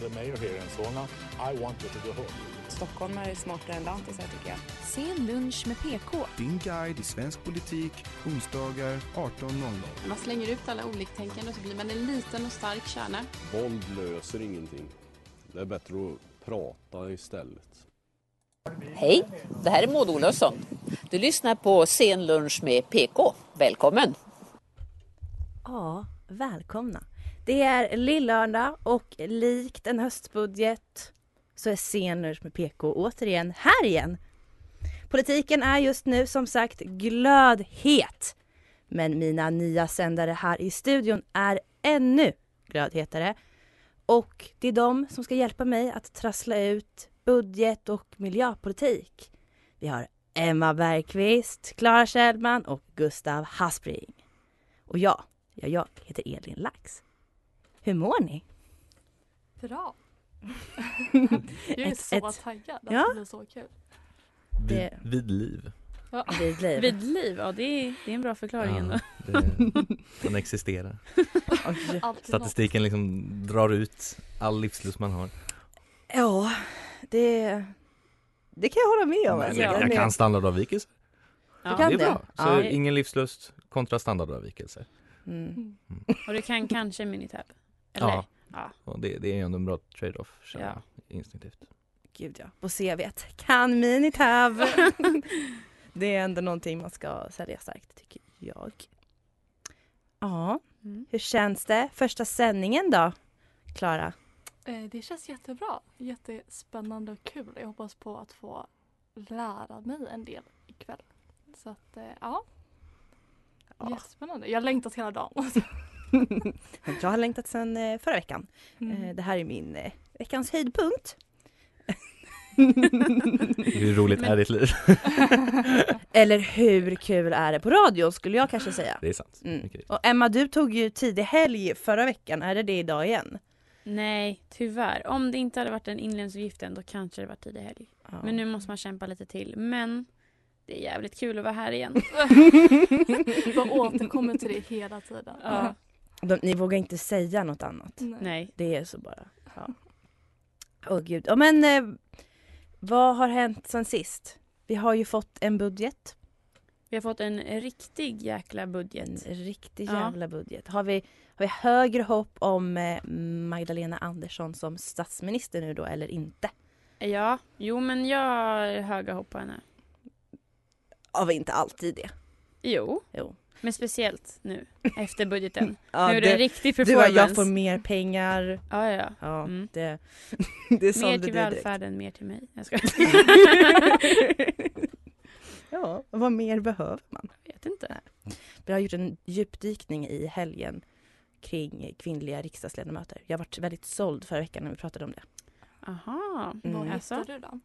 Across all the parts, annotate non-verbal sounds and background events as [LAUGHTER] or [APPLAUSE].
The mayor here in Solna. I want you to go home. Stockholm är smartare än lantisar tycker jag. Sen lunch med PK. Din guide i svensk politik, onsdagar 18.00. Man slänger ut alla oliktänkande och så blir man en liten och stark kärna. Våld löser ingenting. Det är bättre att prata istället. Hej, det här är Maud Olofsson. Du lyssnar på Sen lunch med PK. Välkommen! Ja, välkomna. Det är lillördag och likt en höstbudget så är Sen med PK återigen här igen. Politiken är just nu som sagt glödhet. Men mina nya sändare här i studion är ännu glödhetare. Och det är de som ska hjälpa mig att trassla ut budget och miljöpolitik. Vi har Emma Bergqvist, Klara Kjellman och Gustav Haspring. Och jag, ja, jag heter Elin Lax. Hur mår ni? Bra. [LAUGHS] jag är Ett- så ett- taggad att Ja. det blir så kul. Det- Vid, vid liv. Ja. [LAUGHS] Vid liv. Vid liv, ja det är, det är en bra förklaring ändå. det, [LAUGHS] den existerar. Statistiken liksom drar ut all livslust man har. Ja, det, det kan jag hålla med om. Men alltså. jag, kan standardavvikelser. Ja. kan det är bra. Så Ja. ingen livslust kontra standardavvikelser. Mm. Och du kan kanske Minitab? Eller? Ja. ja. Och det, det är ändå en bra trade-off känner Ja. jag instinktivt. Gud ja, på CVt. Kan Minitab. [LAUGHS] det är ändå någonting man ska sälja starkt tycker jag. Ja, Mm. hur känns det? Första sändningen då, Klara? Eh, Det känns jättebra. Jättespännande och kul. Jag hoppas på att få lära mig en del ikväll. Så att, eh, ja. Ja. Jättespännande. Jag har längtat hela dagen. [LAUGHS] [LAUGHS] Jag har längtat sedan eh, förra veckan. Mm. Eh, Det här är min eh, veckans höjdpunkt. Hur roligt Men- är ditt liv? [LAUGHS] Eller hur kul är det på radio skulle jag kanske säga. Det är sant. Mm. Och Emma, du tog ju tidig helg förra veckan. Är det det idag igen? Nej, tyvärr. Om det inte hade varit den inledningsavgiften då kanske det varit tidig helg. Ja. Men nu måste man kämpa lite till. Men det är jävligt kul att vara här igen. [LAUGHS] Jag återkommer till det hela tiden. Ja. De, ni vågar inte säga något annat. Nej. Det är så bara. Ja. Åh gud. Ja, men eh, vad har hänt sen sist? Vi har ju fått en budget. Vi har fått en riktig jäkla En budget. riktig Ja. jävla budget. Har vi, har vi högre hopp om eh, Magdalena Andersson som statsminister nu då eller inte? Ja, jo men jag har höga hopp på henne. Har vi inte alltid det? Jo, Jo. Men speciellt nu [LAUGHS] efter budgeten. Ja, nu är det, en riktig du och performance. jag får mer pengar. Ja, ja, ja. Ja, Mm. det, [LAUGHS] det Mer du till välfärden, mer till mig. Jag ska. [LAUGHS] ja, vad mer behöver man? Jag vet inte. Vi har gjort en djupdykning i helgen kring kvinnliga riksdagsledamöter. Jag varit väldigt såld förra veckan när vi pratade om det. Aha. Mm. Vad Alltså? hittar du då?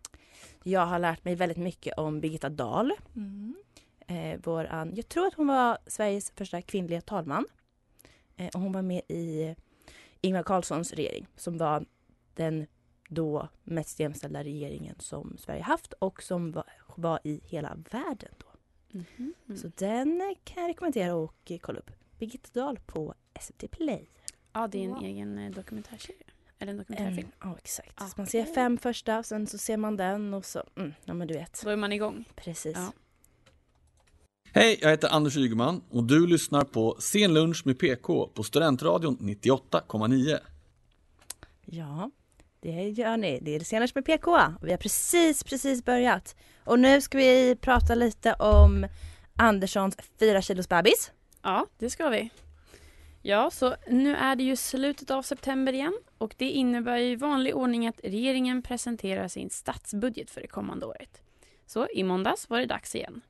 Jag har lärt mig väldigt mycket om Birgitta Dahl. Mm. Eh, våran, jag tror att hon var Sveriges första kvinnliga talman. Eh, och hon var med i Ingvar Carlssons regering som var den då mest jämställda regeringen som Sverige haft och som var, var i hela världen då. Mhm. Så den eh, kan jag rekommendera eh, kolla upp. Birgitta Dahl på SVT Play. Ja, det är en Wow. egen eh, dokumentärserie. Eller en En, dokumentärfilm. ja, exakt. Ah, Man ser fem första, sen så ser man den och så, mm, ja men du vet. Då är man igång. Precis. Ja. Hej, jag heter Anders Ygeman och du lyssnar på Sen lunch med PK på Studentradion 98,9. Ja, det gör ni. Det är det senaste med PK. Vi har precis, precis börjat. Och nu ska vi prata lite om Anderssons fyra kilos bebis. Ja, det ska vi. Ja, så nu är det ju slutet av september igen och det innebär ju i vanlig ordning att regeringen presenterar sin statsbudget för det kommande året. Så i måndags var det dags igen.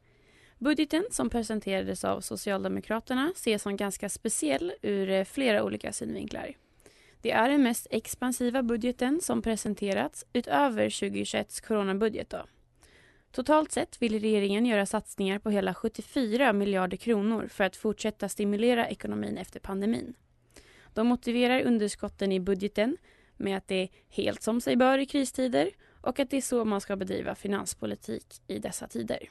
Budgeten som presenterades av Socialdemokraterna ses som ganska speciell ur eh, flera olika synvinklar. Det är den mest expansiva budgeten som presenterats utöver 2021s coronabudget. Då. Totalt sett vill regeringen göra satsningar på hela 74 miljarder kronor för att fortsätta stimulera ekonomin efter pandemin. De motiverar underskotten i budgeten med att det är helt som sig bör i kristider och att det är så man ska bedriva finanspolitik i dessa tider.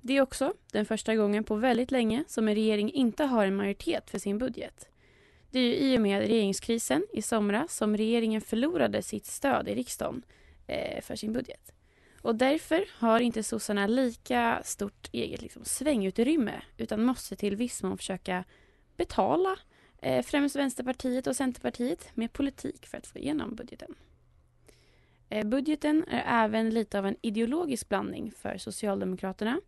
Det är också den första gången på väldigt länge som en regering inte har en majoritet för sin budget. Det är ju i och med regeringskrisen i somras som regeringen förlorade sitt stöd i riksdagen eh, för sin budget. Och därför har inte sossarna lika stort eget liksom, svängutrymme utan måste till viss mån försöka betala eh, främst Vänsterpartiet och Centerpartiet med politik för att få igenom budgeten. Eh, budgeten är även lite av en ideologisk blandning för Socialdemokraterna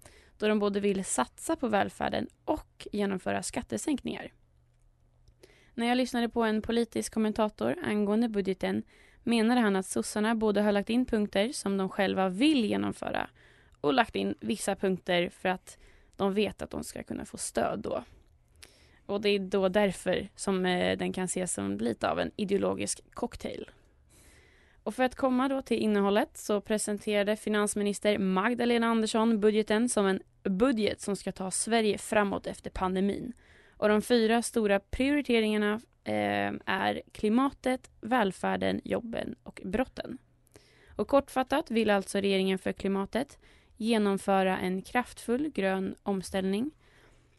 då de både vill satsa på välfärden och genomföra skattesänkningar. När jag lyssnade på en politisk kommentator angående budgeten menade han att sossarna både har lagt in punkter som de själva vill genomföra och lagt in vissa punkter för att de vet att de ska kunna få stöd då. Och det är då därför som eh, den kan ses som lite av en ideologisk cocktail. Och för att komma då till innehållet så presenterade finansminister Magdalena Andersson budgeten som en budget som ska ta Sverige framåt efter pandemin. Och de fyra stora prioriteringarna eh, är klimatet, välfärden, jobben och brotten. Och kortfattat vill alltså regeringen för klimatet genomföra en kraftfull grön omställning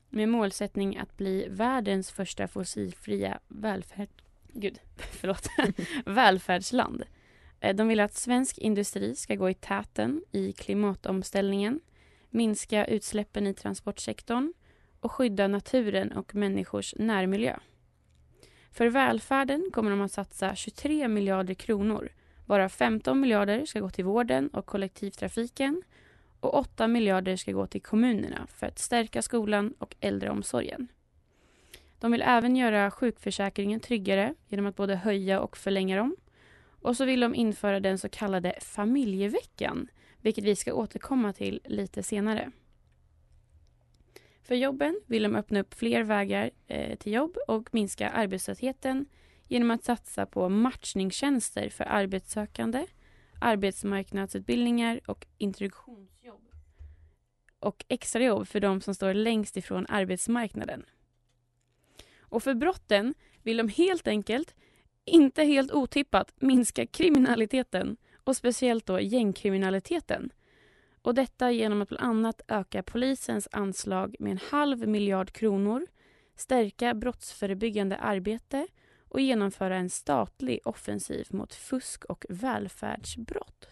med målsättning att bli världens första fossilfria välfärd... Gud, [LAUGHS] förlåt. [LAUGHS] välfärdsland. Eh, de vill att svensk industri ska gå i täten i klimatomställningen, minska utsläppen i transportsektorn och skydda naturen och människors närmiljö. För välfärden kommer de att satsa 23 miljarder kronor varav 15 miljarder ska gå till vården och kollektivtrafiken och 8 miljarder ska gå till kommunerna för att stärka skolan och äldreomsorgen. De vill även göra sjukförsäkringen tryggare genom att både höja och förlänga dem. Och så vill de införa den så kallade familjeveckan, vilket vi ska återkomma till lite senare. För jobben vill de öppna upp fler vägar eh, till jobb och minska arbetslösheten genom att satsa på matchningstjänster för arbetssökande, arbetsmarknadsutbildningar och introduktionsjobb och extrajobb för de som står längst ifrån arbetsmarknaden. Och för brotten vill de helt enkelt, inte helt otippat, minska kriminaliteten och speciellt då gängkriminaliteten och detta genom att bland annat öka polisens anslag med en halv miljard kronor, stärka brottsförebyggande arbete och genomföra en statlig offensiv mot fusk och välfärdsbrott.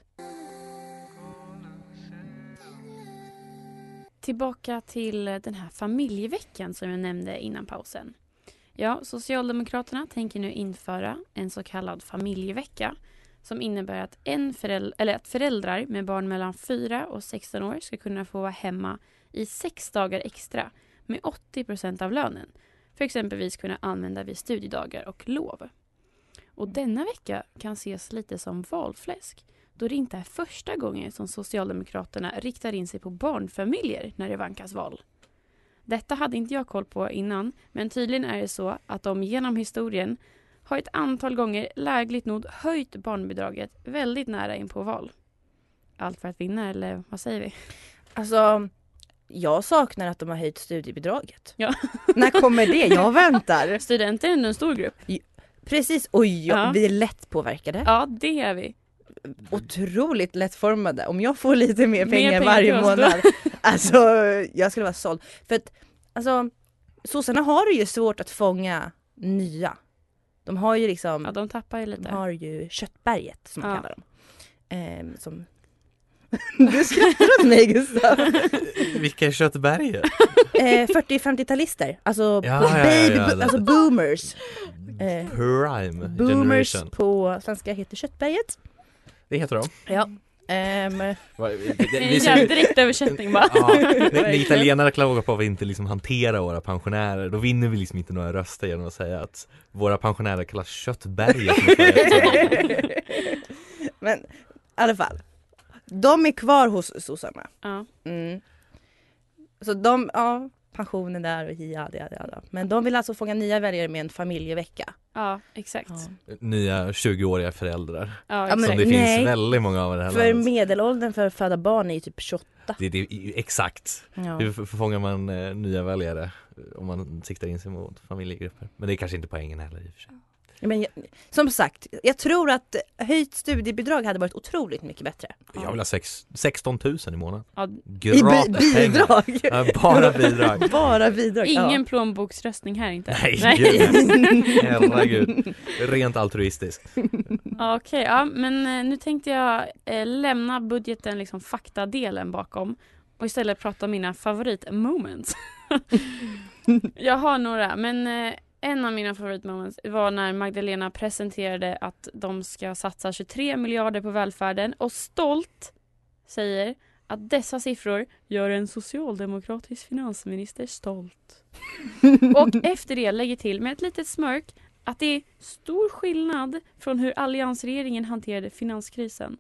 Tillbaka till den här familjeveckan som jag nämnde innan pausen. Ja, Socialdemokraterna tänker nu införa en så kallad familjevecka som innebär att, en föräldrar, eller att föräldrar med barn mellan 4 och 16 år ska kunna få vara hemma i sex dagar extra med 80% av lönen för exempelvis kunna använda vid studiedagar och lov. Och denna vecka kan ses lite som valfläsk då det inte är första gången som Socialdemokraterna riktar in sig på barnfamiljer när det vankas val. Detta hade inte jag koll på innan, men tydligen är det så att de genom historien har ett antal gånger lägligt nog höjt barnbidraget väldigt nära in på val. Allt för att vinna, eller vad säger vi? Alltså, jag saknar att de har höjt studiebidraget. Ja. [LAUGHS] När kommer det? Jag väntar. Studenter är ändå en stor grupp. Precis, oj ja, Ja. vi är lätt påverkade. Ja, det är vi. Otroligt lättformade. Om jag får lite mer Mer pengar, pengar varje månad. [LAUGHS] Alltså, jag skulle vara såld. För att, alltså, sossarna har det ju svårt att fånga nya. De har ju liksom, Ja, de tappar ju lite. de har ju köttberget som man Ja. kallar dem. Ehm, som... [LAUGHS] du skrattar åt mig Gustav. [LAUGHS] Vilka är Köttberget? Eh, 40-50-talister, alltså, Ja, på ja, ja, baby, ja, alltså boomers. Eh, Prime boomers generation. på svenska heter Köttberget. Det heter de. Ja. Vi- en jävla direktöversättning bara. Ja, när, när [LAUGHS] italienare klagar på att vi inte liksom hanterar våra pensionärer då vinner vi liksom inte några röster genom att säga att våra pensionärer kallas köttberget [LAUGHS] Men i alla fall. De är kvar hos sossarna. Ja. Mm. Så de, ja, pensionen där och ja, ja, ja, ja. Men de vill alltså fånga nya väljare med en familjevecka. Ja, exakt. Nya 20-åriga föräldrar. Ja, som det nej. finns väldigt många av i det här För landet. medelåldern för att föda barn är ju typ 28. Det, det, exakt. Ja. Hur f- fångar man eh, nya väljare om man siktar in sig mot familjegrupper? Men det är kanske inte poängen heller i och för sig. Men jag, som sagt, jag tror att höjt studiebidrag hade varit otroligt mycket bättre. Jag vill ha sex, 16 000 i månaden. Ja. I bi- bidrag? Ja, bara [LAUGHS] bidrag. Bara bidrag. Ingen ja. plånboksröstning här inte. Nej, gud. [LAUGHS] Herregud. Rent altruistiskt. Okej, ja, men eh, nu tänkte jag eh, lämna budgeten, liksom faktadelen bakom och istället prata om mina favoritmoments. [LAUGHS] jag har några, men eh, en av mina favoritmoments var när Magdalena presenterade att de ska satsa 23 miljarder på välfärden och stolt säger att dessa siffror gör en socialdemokratisk finansminister stolt. [LAUGHS] Och efter det lägger till med ett litet smörk att det är stor skillnad från hur alliansregeringen hanterade finanskrisen.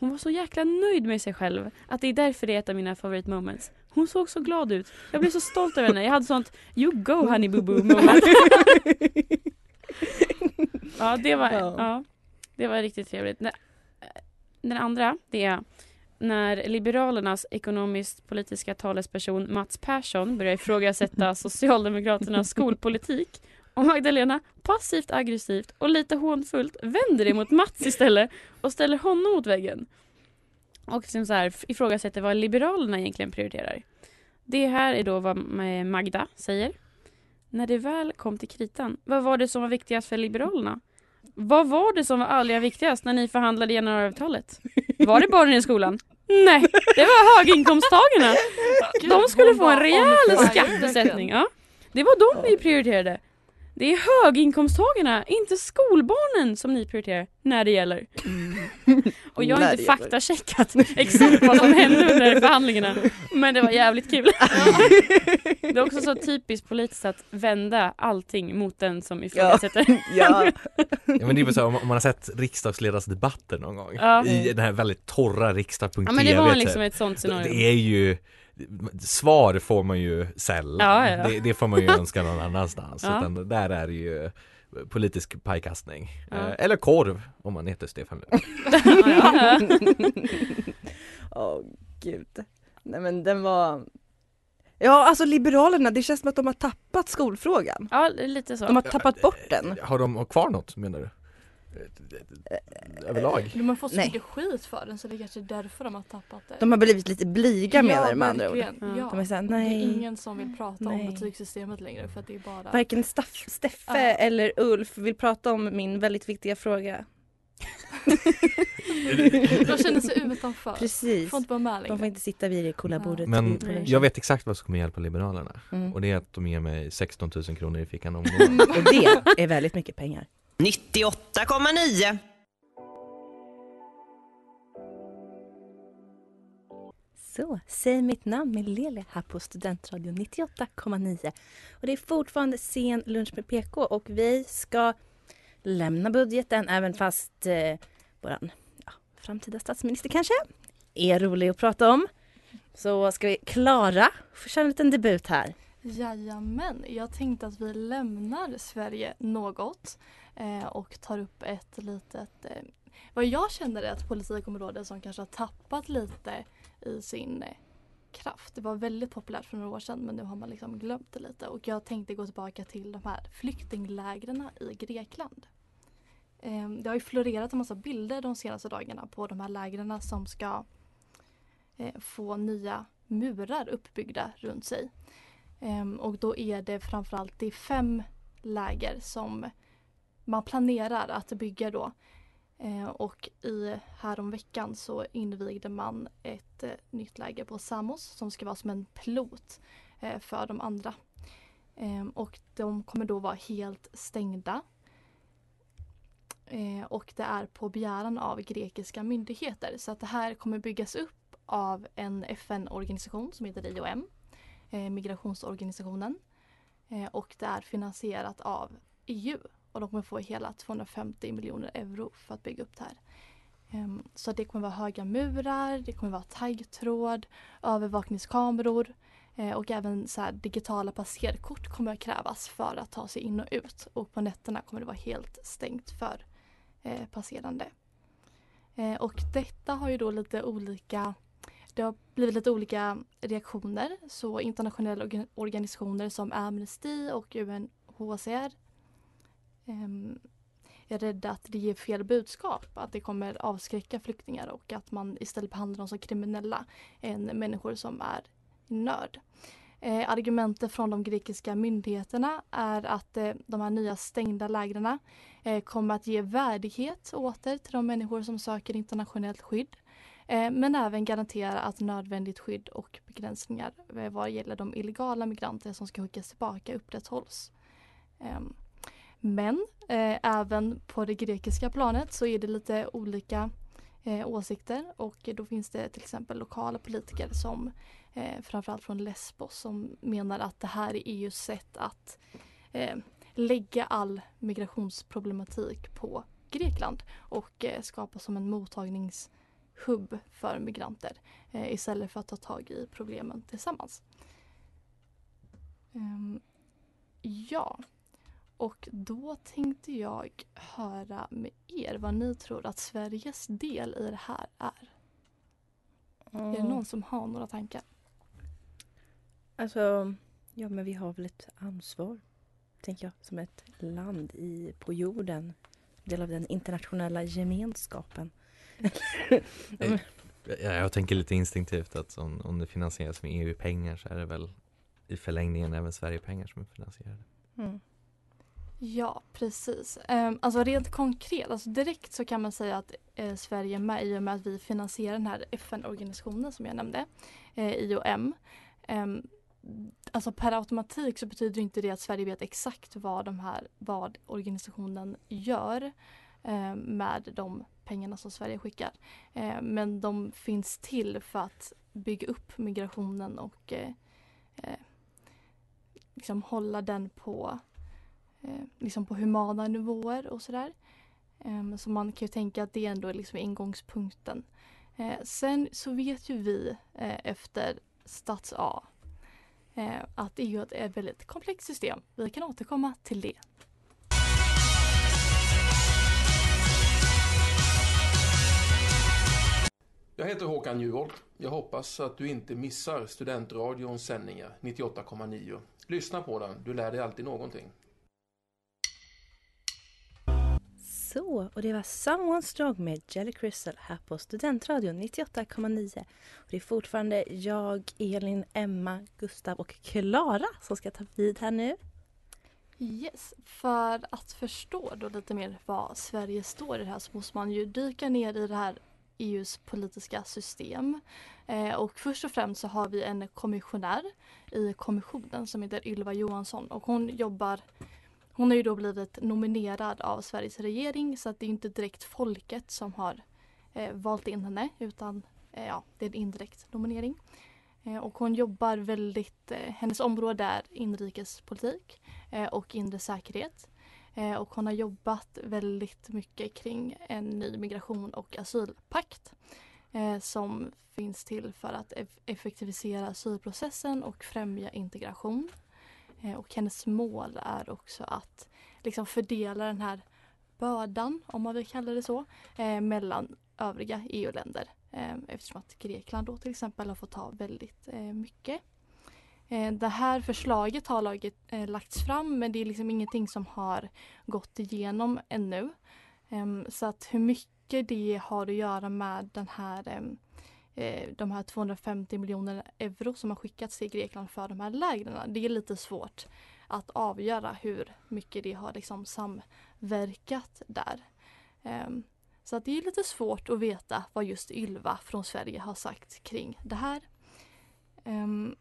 Hon var så jäkla nöjd med sig själv att det är därför det är ett av mina favoritmoments. Hon såg så glad ut. Jag blev så stolt över henne. Jag hade sånt you go honey boo boo moment. ja, det var, Ja. det var riktigt trevligt. Den- Den andra, det är när Liberalernas ekonomiskt politiska talesperson Mats Persson börjar ifrågasätta [LAUGHS] Socialdemokraternas skolpolitik och Magdalena passivt aggressivt och lite hånfullt vänder det mot Mats istället och ställer honom mot väggen. Och liksom så här ifrågasätter vad Liberalerna egentligen prioriterar. Det här är då vad Ma- Magda säger. När det väl kom till kritan, vad var det som var viktigast för Liberalerna? Vad var det som var allra viktigast när ni förhandlade januariavtalet? Var det barnen i skolan? Nej, det var höginkomsttagarna. De skulle få en rejäl skattesättning. Ja. Det var de ni prioriterade. Det är höginkomsttagarna, inte skolbarnen som ni prioriterar när det gäller. Och jag har inte faktacheckat exakt vad som hände under förhandlingarna. Men det var jävligt kul. Det är också så typiskt politiskt att vända allting mot den som ifrågasätter. Ja. Ja, men det är väl så här, om om man har sett riksdagsledarsdebatter någon gång Ja. i den här väldigt torra riksdag.tv Ja men det var typ. liksom ett sånt scenario. Det är ju Svar får man ju sällan. Ja, ja. Det, det får man ju önska någon annanstans. [LAUGHS] Ja. Utan där är det ju politisk pajkastning. Ja. Eh, Eller korv om man heter Stefan Löfven. [LAUGHS] Åh gud. Nej men den var Ja alltså Liberalerna, det känns som att de har tappat skolfrågan. ja, lite så. De har tappat bort den. Har de kvar något menar du? Överlag? De har fått så Nej. mycket skit för den så det är kanske är därför de har tappat det. De har blivit lite blyga menar du med andra ord. verkligen. Ja. De är såhär, Det är nej. ingen som vill prata Nej. om betygssystemet längre för att det är bara... Varken Staff, Steffe Ja. eller Ulf vill prata om min väldigt viktiga fråga. [LAUGHS] De känner sig utanför. Precis. Får inte vara med De längre. får inte sitta vid det coola bordet. Men jag vet exakt vad som kommer hjälpa Liberalerna. Mm. Och det är att de ger mig 16 000 kronor i fickan om [LAUGHS] Mm. Och det är väldigt mycket pengar. 98,9. Så, säg mitt namn med Lele här på Studentradion 98,9. Och det är fortfarande sen lunch med PK och vi ska lämna budgeten även fast eh, våran ja, framtida statsminister kanske är rolig att prata om. Så ska vi, Klara, få köra en liten debut här. Jajamän, jag tänkte att vi lämnar Sverige något eh, och tar upp ett litet, eh, vad jag känner är ett politikområde som kanske har tappat lite i sin eh, kraft. Det var väldigt populärt för några år sedan men nu har man liksom glömt det lite och jag tänkte gå tillbaka till de här flyktinglägren i Grekland. Eh, det har ju florerat en massa bilder de senaste dagarna på de här lägren som ska eh, få nya murar uppbyggda runt sig. Ehm, och då är det framförallt det fem läger som man planerar att bygga då. Eh, och i häromveckan så invigde man ett eh, nytt läger på Samos som ska vara som en pilot eh, för de andra. Eh, och de kommer då vara helt stängda. Eh, och det är på begäran av grekiska myndigheter. Så att det här kommer byggas upp av en FN-organisation som heter IOM eh, migrationsorganisationen. Och det är finansierat av EU och de kommer få hela 250 miljoner euro för att bygga upp det här. Um, så det kommer vara höga murar, det kommer vara taggtråd, övervakningskameror Eh, och även så här, digitala passerkort kommer att krävas för att ta sig in och ut. Och på nätterna kommer det vara helt stängt för eh, passerande. Eh, och detta har ju då lite olika det har blivit lite olika reaktioner. Så internationella organ organisationer som Amnesty och UNHCR Ehm, är rädda att det ger fel budskap. Att det kommer avskräcka flyktingar och att man istället behandlar dem som kriminella än människor som är i nöd. Eh, argumentet från de grekiska myndigheterna är att eh, de här nya stängda lägren eh, kommer att ge värdighet åter till de människor som söker internationellt skydd. Eh, men även garantera att nödvändigt skydd och begränsningar eh, vad gäller de illegala migranter som ska skickas tillbaka upprätthålls. Ehm, men eh, även på det grekiska planet så är det lite olika eh, åsikter och då finns det till exempel lokala politiker som eh, framförallt från Lesbos som menar att det här är EUs sätt att eh, lägga all migrationsproblematik på Grekland och eh, skapa som en mottagningshubb för migranter eh, istället för att ta tag i problemen tillsammans. Um, ja, och då tänkte jag höra med er vad ni tror att Sveriges del i det här är. Mm. Är det någon som har några tankar? Alltså, ja men vi har väl ett ansvar, tänker jag, som ett land i, på jorden. Del av den internationella gemenskapen. [LAUGHS] Jag, jag tänker lite instinktivt att om, om det finansieras med EU-pengar så är det väl i förlängningen även Sverige-pengar som är finansierade. Mm. Ja, precis. Ehm, alltså rent konkret, alltså direkt så kan man säga att eh, Sverige är med i och med att vi finansierar den här FN-organisationen som jag nämnde, eh, IOM. Ehm, alltså per automatik så betyder inte det att Sverige vet exakt vad, de här, vad organisationen gör ehm, med de pengarna som Sverige skickar. Men de finns till för att bygga upp migrationen och eh, liksom hålla den på eh, liksom på humana nivåer och sådär. Eh, så man kan ju tänka att det ändå är liksom ingångspunkten. Eh, sen så vet ju vi eh, efter Stats A eh, att EU är ett väldigt komplext system. Vi kan återkomma till det. Jag heter Håkan Juholt. Jag hoppas att du inte missar Studentradions sändningar 98,9. Lyssna på den, du lär dig alltid någonting. Så, och det var Someone Strong med Jelly Crystal här på Studentradion 98,9. Och det är fortfarande jag, Elin, Emma, Gustav och Klara som ska ta vid här nu. Yes, för att förstå då lite mer vad Sverige står i det här så måste man ju dyka ner i det här EUs politiska system. Eh, och först och främst så har vi en kommissionär i kommissionen som heter Ylva Johansson och hon jobbar hon har ju då blivit nominerad av Sveriges regering så att det är inte direkt folket som har eh, valt in henne utan eh, ja, det är en indirekt nominering. Eh, och hon jobbar väldigt, eh, hennes område är inrikespolitik eh, och inre säkerhet. Eh, och hon har jobbat väldigt mycket kring en ny migration och asylpakt eh, som finns till för att effektivisera asylprocessen och främja integration. Eh, och hennes mål är också att liksom fördela den här bördan, om man vill kalla det så, eh, mellan övriga EU-länder. Eh, eftersom att Grekland då till exempel har fått ta väldigt eh, mycket. Eh, det här förslaget har laget, lagts fram men det är liksom ingenting som har gått igenom ännu. Ehm, så att hur mycket det har att göra med den här ehm, Eh, de här 250 miljoner euro som har skickats till Grekland för de här lägren. Det är lite svårt att avgöra hur mycket det har liksom samverkat där. Ehm, så att det är lite svårt att veta vad just Ylva från Sverige har sagt kring det här. Ehm,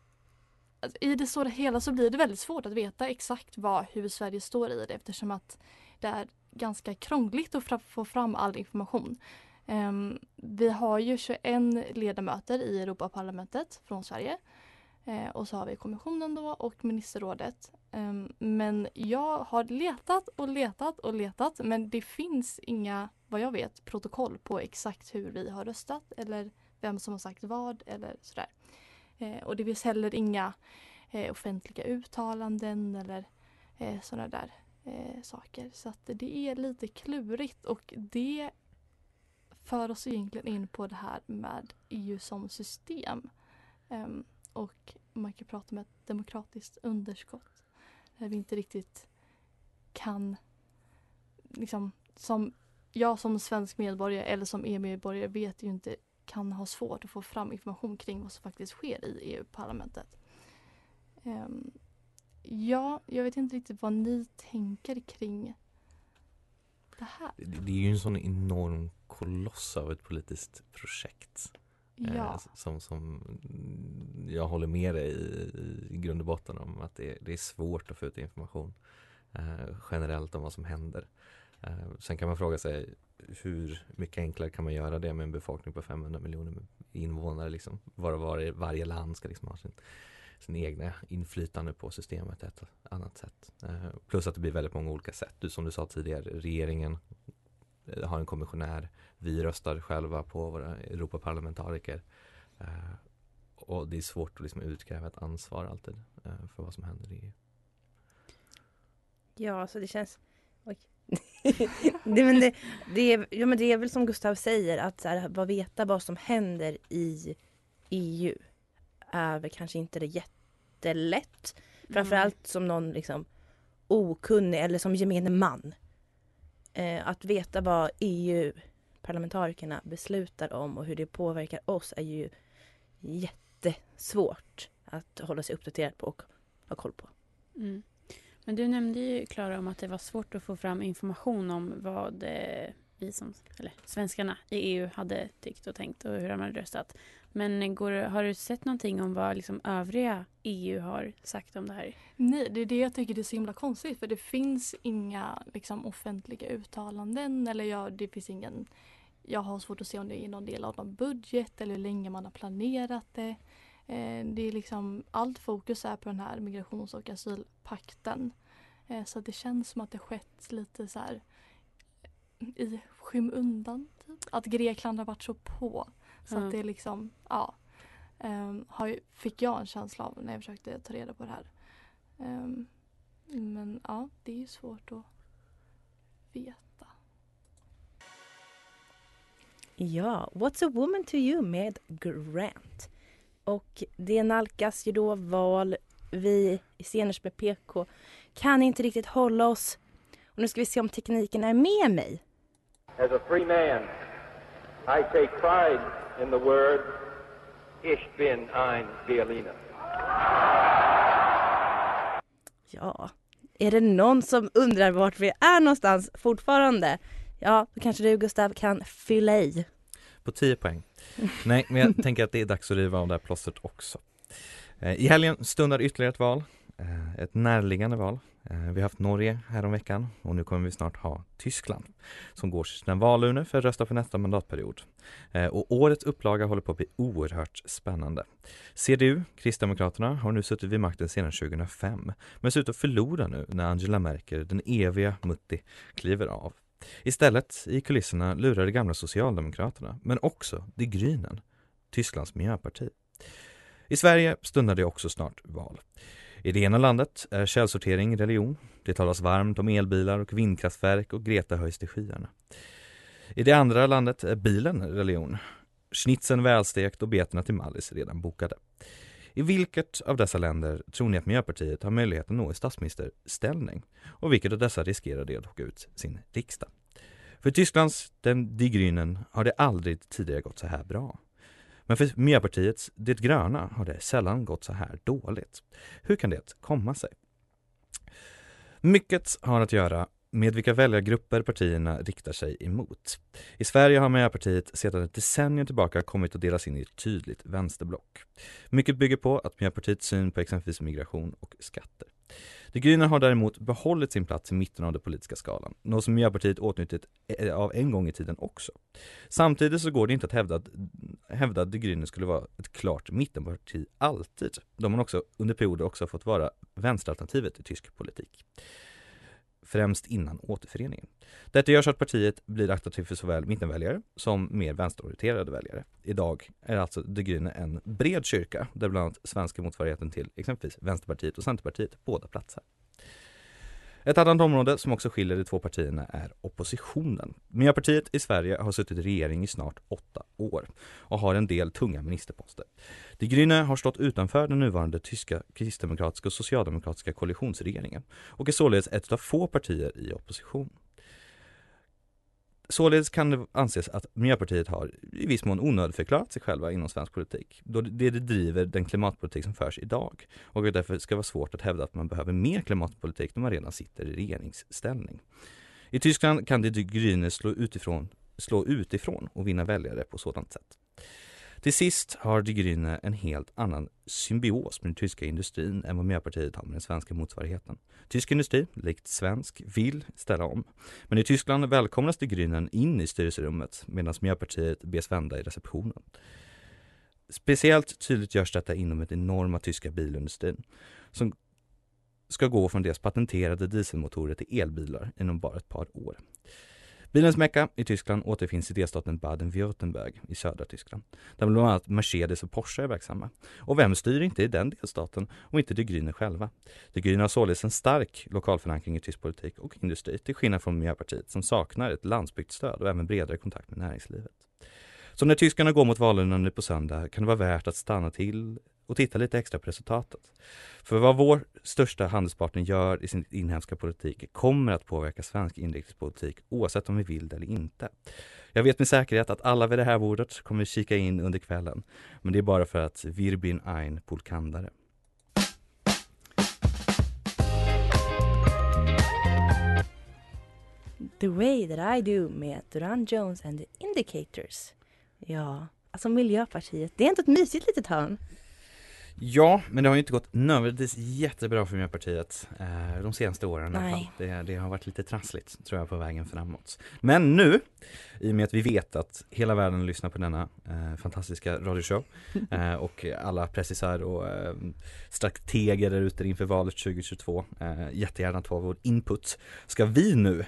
alltså, I det stora hela så blir det väldigt svårt att veta exakt vad, hur Sverige står i det eftersom att det är ganska krångligt att få fram all information. Um, vi har ju 21 ledamöter i Europaparlamentet från Sverige. Uh, och så har vi kommissionen då och ministerrådet. Um, men jag har letat och letat och letat men det finns inga, vad jag vet, protokoll på exakt hur vi har röstat eller vem som har sagt vad eller sådär. Eh, och det finns heller inga eh, offentliga uttalanden eller eh, sådana där eh, saker. Så att det är lite klurigt och det för oss egentligen in på det här med EU som system. Um, och man kan prata om ett demokratiskt underskott. Där vi inte riktigt kan, liksom, som jag som svensk medborgare eller som EU-medborgare vet ju inte, kan ha svårt att få fram information kring vad som faktiskt sker i EU-parlamentet. Um, ehm, ja, jag vet inte riktigt vad ni tänker kring det här. Det, det är ju en sån enorm koloss av ett politiskt projekt. Ja. Eh, som, som jag håller med dig i, i grund och botten om att det, det är svårt att få ut information eh, generellt om vad som händer. Eh, sen kan man fråga sig hur mycket enklare kan man göra det med en befolkning på 500 miljoner invånare liksom? Var, var, varje land ska liksom ha sin, sin egna inflytande på systemet ett annat sätt. Eh, plus att det blir väldigt många olika sätt. Du, som du sa tidigare, regeringen eh, har en kommissionär. Vi röstar själva på våra Europaparlamentariker. Eh, och det är svårt att liksom utkräva ett ansvar alltid för vad som händer i EU. Ja, så det känns... Oj. [LAUGHS] det, men det, det, är, ja, men det är väl som Gustav säger, att så här, veta vad som händer i EU är väl kanske inte det jättelätt. Framförallt som någon liksom okunnig eller som gemene man. Eh, att veta vad EU-parlamentarikerna beslutar om och hur det påverkar oss är ju jättesvårt att hålla sig uppdaterad på och ha koll på. Mm. Men du nämnde ju Klara om att det var svårt att få fram information om vad eh, vi som, eller svenskarna i EU hade tyckt och tänkt och hur de hade röstat. Men går, har du sett någonting om vad liksom övriga EU har sagt om det här? Nej, det är det jag tycker är så himla konstigt för det finns inga liksom, offentliga uttalanden eller jag, det finns ingen jag har svårt att se om det är någon del av någon budget eller hur länge man har planerat det. Eh, det är liksom, allt fokus är på den här migrations och asylpakten. Eh, så det känns som att det skett lite så här i skymundan. Typ. Att Grekland har varit så på. Så Mm. att det liksom, ja. Um, har, ju- fick jag en känsla av när jag försökte ta reda på det här. Ehm, men ja, det är ju svårt att veta. Ja, What's a woman to you med Grant. Och det nalkas ju då val. Vi i Sceners med PK kan inte riktigt hålla oss. Och nu ska vi se om tekniken är med mig. As a free man, I take pride in the word Ich bin ein Berliner. Ja, är det någon som undrar vart vi är någonstans fortfarande? Ja, då kanske du Gustav kan fylla i. På 10 poäng. Nej, men jag [LAUGHS] tänker att det är dags att riva av det här plåstret också. Eh, I helgen stundar ytterligare ett val, eh, ett närliggande val. Eh, vi har haft Norge häromveckan och nu kommer vi snart ha Tyskland som går till sina valurnor för att rösta för nästa mandatperiod. Eh, och årets upplaga håller på att bli oerhört spännande. CDU, Kristdemokraterna, har nu suttit vid makten sedan 2005 men ser ut att förlora nu när Angela Merkel, den eviga Mutti, kliver av. Istället i kulisserna lurar de gamla Socialdemokraterna, men också De Grünen, Tysklands miljöparti. I Sverige stundar det också snart val. I det ena landet är källsortering religion. Det talas varmt om elbilar och vindkraftverk och Greta höjs till skyarna. I det andra landet är bilen religion. Schnitzeln välstekt och betorna till Mallis redan bokade. I vilket av dessa länder tror ni att Miljöpartiet har möjlighet att nå i statsministerställning? Och vilket av dessa riskerar det att åka ut sin riksdag? För Tysklands Den Die Grünen har det aldrig tidigare gått så här bra. Men för Miljöpartiets Det gröna har det sällan gått så här dåligt. Hur kan det komma sig? Mycket har att göra med vilka väljargrupper partierna riktar sig emot. I Sverige har Miljöpartiet sedan ett decennium tillbaka kommit att delas in i ett tydligt vänsterblock. Mycket bygger på att Miljöpartiets syn på exempelvis migration och skatter. De gröna har däremot behållit sin plats i mitten av den politiska skalan, något som Miljöpartiet åtnjutit eh, av en gång i tiden också. Samtidigt så går det inte att hävda att, hävda att De gröna skulle vara ett klart mittenparti alltid. De har också under perioder också fått vara vänsteralternativet i tysk politik. främst innan återföreningen. Detta gör så att partiet blir attraktivt för såväl mittenväljare som mer vänsterorienterade väljare. Idag är alltså De Grüne en bred kyrka där bland annat svenska motsvarigheten till exempelvis Vänsterpartiet och Centerpartiet båda platsar. Ett annat område som också skiljer de två partierna är oppositionen. Miljöpartiet i Sverige har suttit i regering i snart åtta år och har en del tunga ministerposter. De Grüne har stått utanför den nuvarande tyska kristdemokratiska och socialdemokratiska koalitionsregeringen och är således ett av få partier i opposition. Således kan det anses att Miljöpartiet har i viss mån onödigförklarat sig själva inom svensk politik, då det, driver den klimatpolitik som förs idag och att därför ska vara svårt att hävda att man behöver mer klimatpolitik när man redan sitter i regeringsställning. I Tyskland kan det Grüne slå utifrån, slå utifrån och vinna väljare på sådant sätt. Till sist har De Grüne en helt annan symbios med den tyska industrin än vad Miljöpartiet har med den svenska motsvarigheten. Tysk industri, likt svensk, vill ställa om. Men i Tyskland välkomnas De Grünen in i styrelserummet medan Miljöpartiet bes vända i receptionen. Speciellt tydligt görs detta inom den enorma tyska bilindustrin som ska gå från deras patenterade dieselmotorer till elbilar inom bara ett par år. Bilens mecka i Tyskland återfinns i delstaten Baden-Württemberg i södra Tyskland, där bland annat Mercedes och Porsche är verksamma. Och vem styr inte i den delstaten om inte De Grüne själva? De Grüne har således en stark lokalförankring i tysk politik och industri, till skillnad från Miljöpartiet som saknar ett landsbygdsstöd och även bredare kontakt med näringslivet. Så när tyskarna går mot valen på söndag kan det vara värt att stanna till och titta lite extra på resultatet. För vad vår största handelspartner gör i sin inhemska politik kommer att påverka svensk inrikespolitik oavsett om vi vill det eller inte. Jag vet med säkerhet att alla vid det här bordet kommer kika in under kvällen. Men det är bara för att wir bin ein polkandare. The way that I do med Duran Jones and the Indicators. Ja, alltså Miljöpartiet, det är inte ett mysigt litet hörn. Ja, men det har ju inte gått nödvändigtvis jättebra för Miljöpartiet eh, de senaste åren. Nej. Det, det, har varit lite trassligt tror jag på vägen framåt. Men nu, i och med att vi vet att hela världen lyssnar på denna eh, fantastiska radioshow [LAUGHS] eh, och alla precisar och eh, strateger där ute inför valet 2022 eh, jättegärna ta vår input. Ska vi nu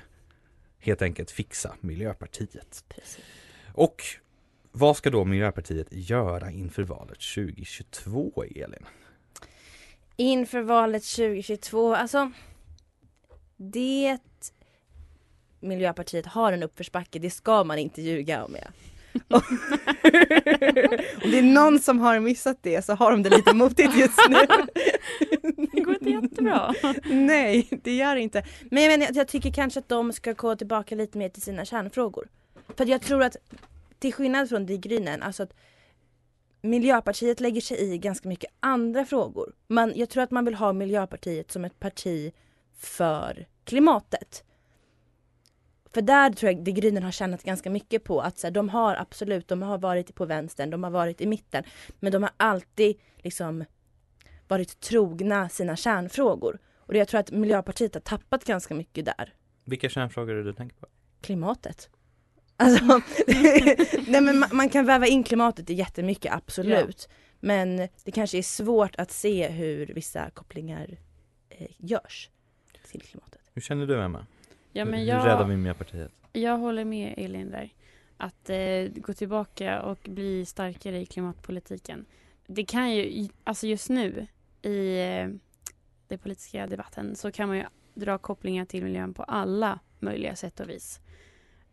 helt enkelt fixa Miljöpartiet. Precis. Och vad ska då Miljöpartiet göra inför valet 2022, Elin? Inför valet 2022, alltså det Miljöpartiet har en uppförsbacke, det ska man inte ljuga om. Ja. [LAUGHS] om det är någon som har missat det så har de det lite motigt just nu. det går inte jättebra. Nej, det gör det inte. Men jag, menar, jag tycker kanske att de ska gå tillbaka lite mer till sina kärnfrågor. För jag tror att till skillnad från De Grünen, alltså att Miljöpartiet lägger sig i ganska mycket andra frågor. Man, jag tror att man vill ha Miljöpartiet som ett parti för klimatet. För där tror jag De Grünen har tjänat ganska mycket på att så här, de har absolut, de har varit på vänstern, de har varit i mitten. Men de har alltid liksom varit trogna sina kärnfrågor. Och jag tror att Miljöpartiet har tappat ganska mycket där. Vilka kärnfrågor är det du tänker på? Klimatet. Alltså, [LAUGHS] [LAUGHS] nej men man, man, kan väva in klimatet i jättemycket, absolut. Ja. Men det kanske är svårt att se hur vissa kopplingar eh, görs till klimatet. Hur känner du Emma? Ja, men hur, jag, hur räddar vi Miljöpartiet? Jag håller med Elin där. Att eh, gå tillbaka och bli starkare i klimatpolitiken. Det kan ju, alltså just nu i eh, den politiska debatten så kan man ju dra kopplingar till miljön på alla möjliga sätt och vis.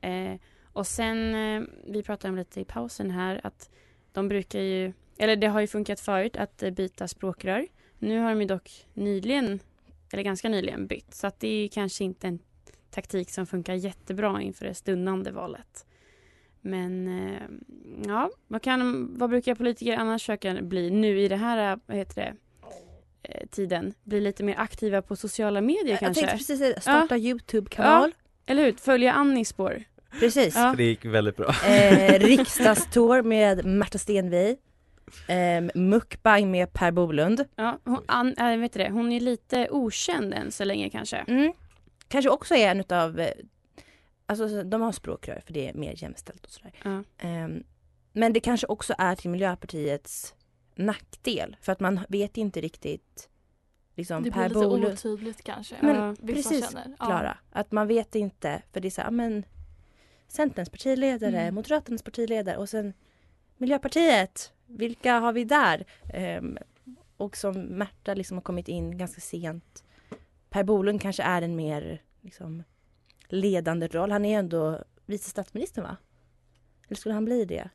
Eh, och sen, eh, vi pratade om lite i pausen här, att de brukar ju, eller det har ju funkat förut att eh, byta språkrör. Nu har de ju dock nyligen, eller ganska nyligen bytt, så att det är kanske inte en taktik som funkar jättebra inför det stundande valet. Men eh, ja, vad, kan, vad brukar politiker annars försöka bli nu i det här, vad heter det, tiden? Bli lite mer aktiva på sociala medier jag kanske? Jag tänkte precis starta ja. Youtube-kanal. Ja, eller hur? Följa Annis spår. Precis. Ja. Det gick väldigt bra. Eh, [LAUGHS] riksdagstour med Märta Stenvi. Eh, mukbang med Per Bolund. Ja, hon, an, äh, vet det, hon är lite okänd än så länge kanske. Mm. Kanske också är en utav, eh, alltså de har språkrör för det är mer jämställt och sådär. Ja. Eh, men det kanske också är till Miljöpartiets nackdel för att man vet inte riktigt liksom Det blir Per lite Bolund. otydligt kanske. Men Ja, precis känner. Ja. Klara, att man vet inte för det är så här, men Centerns partiledare, Mm. Moderaternas partiledare och sen Miljöpartiet. Vilka har vi där? Ehm, och som Märta liksom har kommit in ganska sent. Per Bolund kanske är en mer liksom, ledande roll. Han är ju ändå vice statsminister va? Eller skulle han bli det?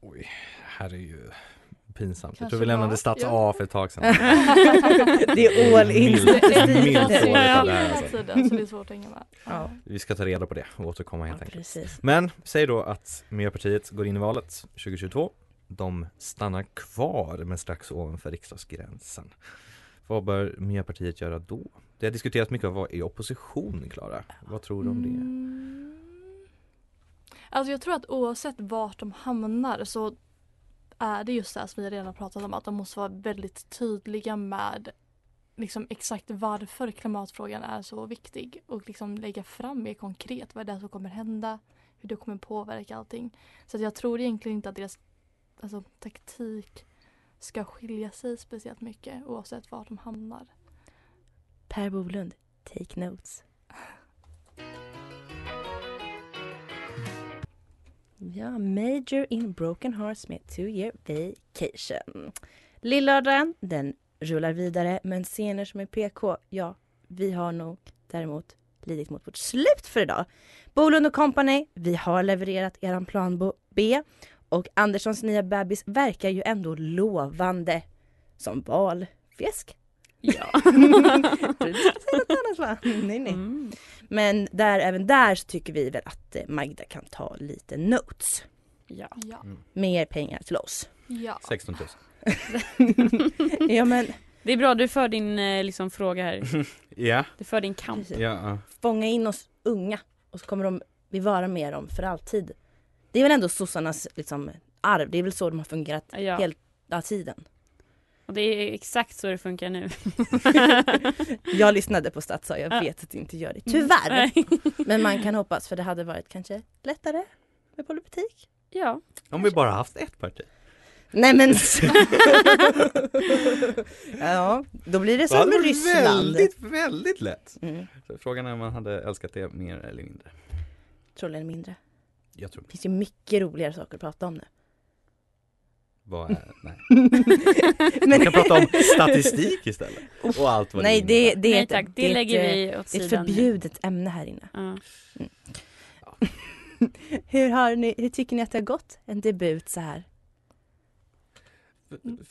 Oj, här är ju pinsamt. Jag Kanske tror vi lämnade stats ja. A för ett tag sedan. Det är all in. Är alltså. är hänga med. Ja. Vi ska ta reda på det och återkomma helt enkelt. precis. Men säg då att Miljöpartiet går in i valet 2022. De stannar kvar men strax ovanför riksdagsgränsen. Vad bör Miljöpartiet göra då? Det har diskuterats mycket att vara i opposition, Klara. Vad tror du om det? Mm. Alltså jag tror att oavsett vart de hamnar så är det just det här som vi redan har pratat om att de måste vara väldigt tydliga med liksom exakt varför klimatfrågan är så viktig och liksom lägga fram mer konkret vad det är som kommer hända, hur det kommer påverka allting. Så att jag tror egentligen inte att deras alltså, taktik ska skilja sig speciellt mycket oavsett var de hamnar. Per Bolund, take notes. Ja, Major in Broken Hearts med Two Year Vacation. Lillördagen, den rullar vidare, men scener som är PK, ja, vi har nog däremot lidit mot vårt slut för idag. Bolund och Company, vi har levererat eran plan B och Anderssons nya bebis verkar ju ändå lovande som valfisk. Ja. Va? [LAUGHS] [LAUGHS] Nej, nej. Men där, även där så tycker vi väl att eh, Magda kan ta lite notes. Ja. Ja. Mer pengar till oss. Ja. 16 000. [LAUGHS] ja men Det är bra, du för din eh, liksom, fråga här. Ja. Du för din kamp. Ja. fånga in oss unga och så kommer de vi vara med dem för alltid. Det är väl ändå sossarnas liksom, arv, det är väl så de har fungerat Ja. hela tiden. Och det är exakt så det funkar nu. [LAUGHS] Jag lyssnade på Stats jag Ja. vet att det inte gör det, tyvärr. Nej. [LAUGHS] Men man kan hoppas för det hade varit kanske lättare med politik. Ja. Om vi bara haft ett parti. Nej men [LAUGHS] Ja, då blir det som med Ryssland. Väldigt, väldigt lätt. Mm. Så frågan är om man hade älskat det mer eller mindre. Troligen mindre. Jag tror Det finns ju mycket roligare saker att prata om nu. Vad är, [LAUGHS] nej. Men- [LAUGHS] Vi kan prata om statistik istället. [LAUGHS] Och allt vad Nej, det, det, är Nej, tack, det är ett, lägger eh, vi åt Det är ett sidan nu. förbjudet ämne här inne. Ja. Hur, har ni, hur tycker ni att det har gått? En debut så här?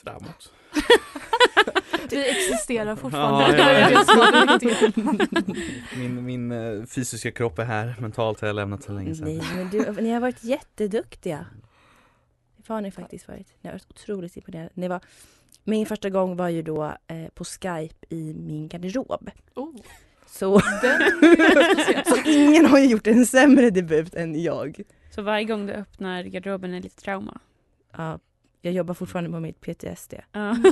Framåt. Vi existerar fortfarande. Ja, det det. Min, min eh, fysiska kropp är här, mentalt har jag lämnat så länge sedan. Nej, men du, ni har varit jätteduktiga. Det har ni faktiskt varit. Ni har varit otroligt imponerande. Ni var, min första gång var ju då eh, på Skype i min garderob. Oh. Så, [LAUGHS] så ingen har ju gjort en sämre debut än jag. Så varje gång du öppnar garderoben är lite trauma? Ja, jag jobbar fortfarande på mitt PTSD. Ja. [LAUGHS]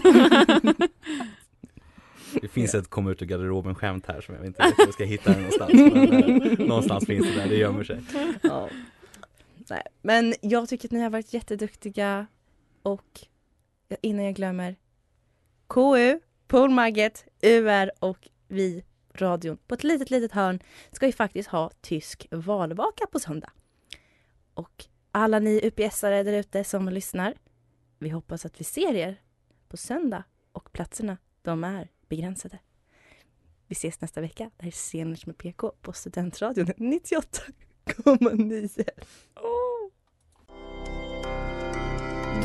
Det finns ett kom ut ur garderoben skämt här som jag inte vet hur jag ska hitta det någonstans. Men, eh, någonstans finns det där, det gömmer sig. Ja. Men jag tycker att ni har varit jätteduktiga och innan jag glömmer KU, Polmagget, UR och vi, radion, på ett litet, litet hörn ska ju faktiskt ha tysk valvaka på söndag. Och alla ni UPS-are där ute som lyssnar, vi hoppas att vi ser er på söndag och platserna, de är begränsade. Vi ses nästa vecka. Det här är Sceners med PK på Studentradion [LAUGHS] 98,9.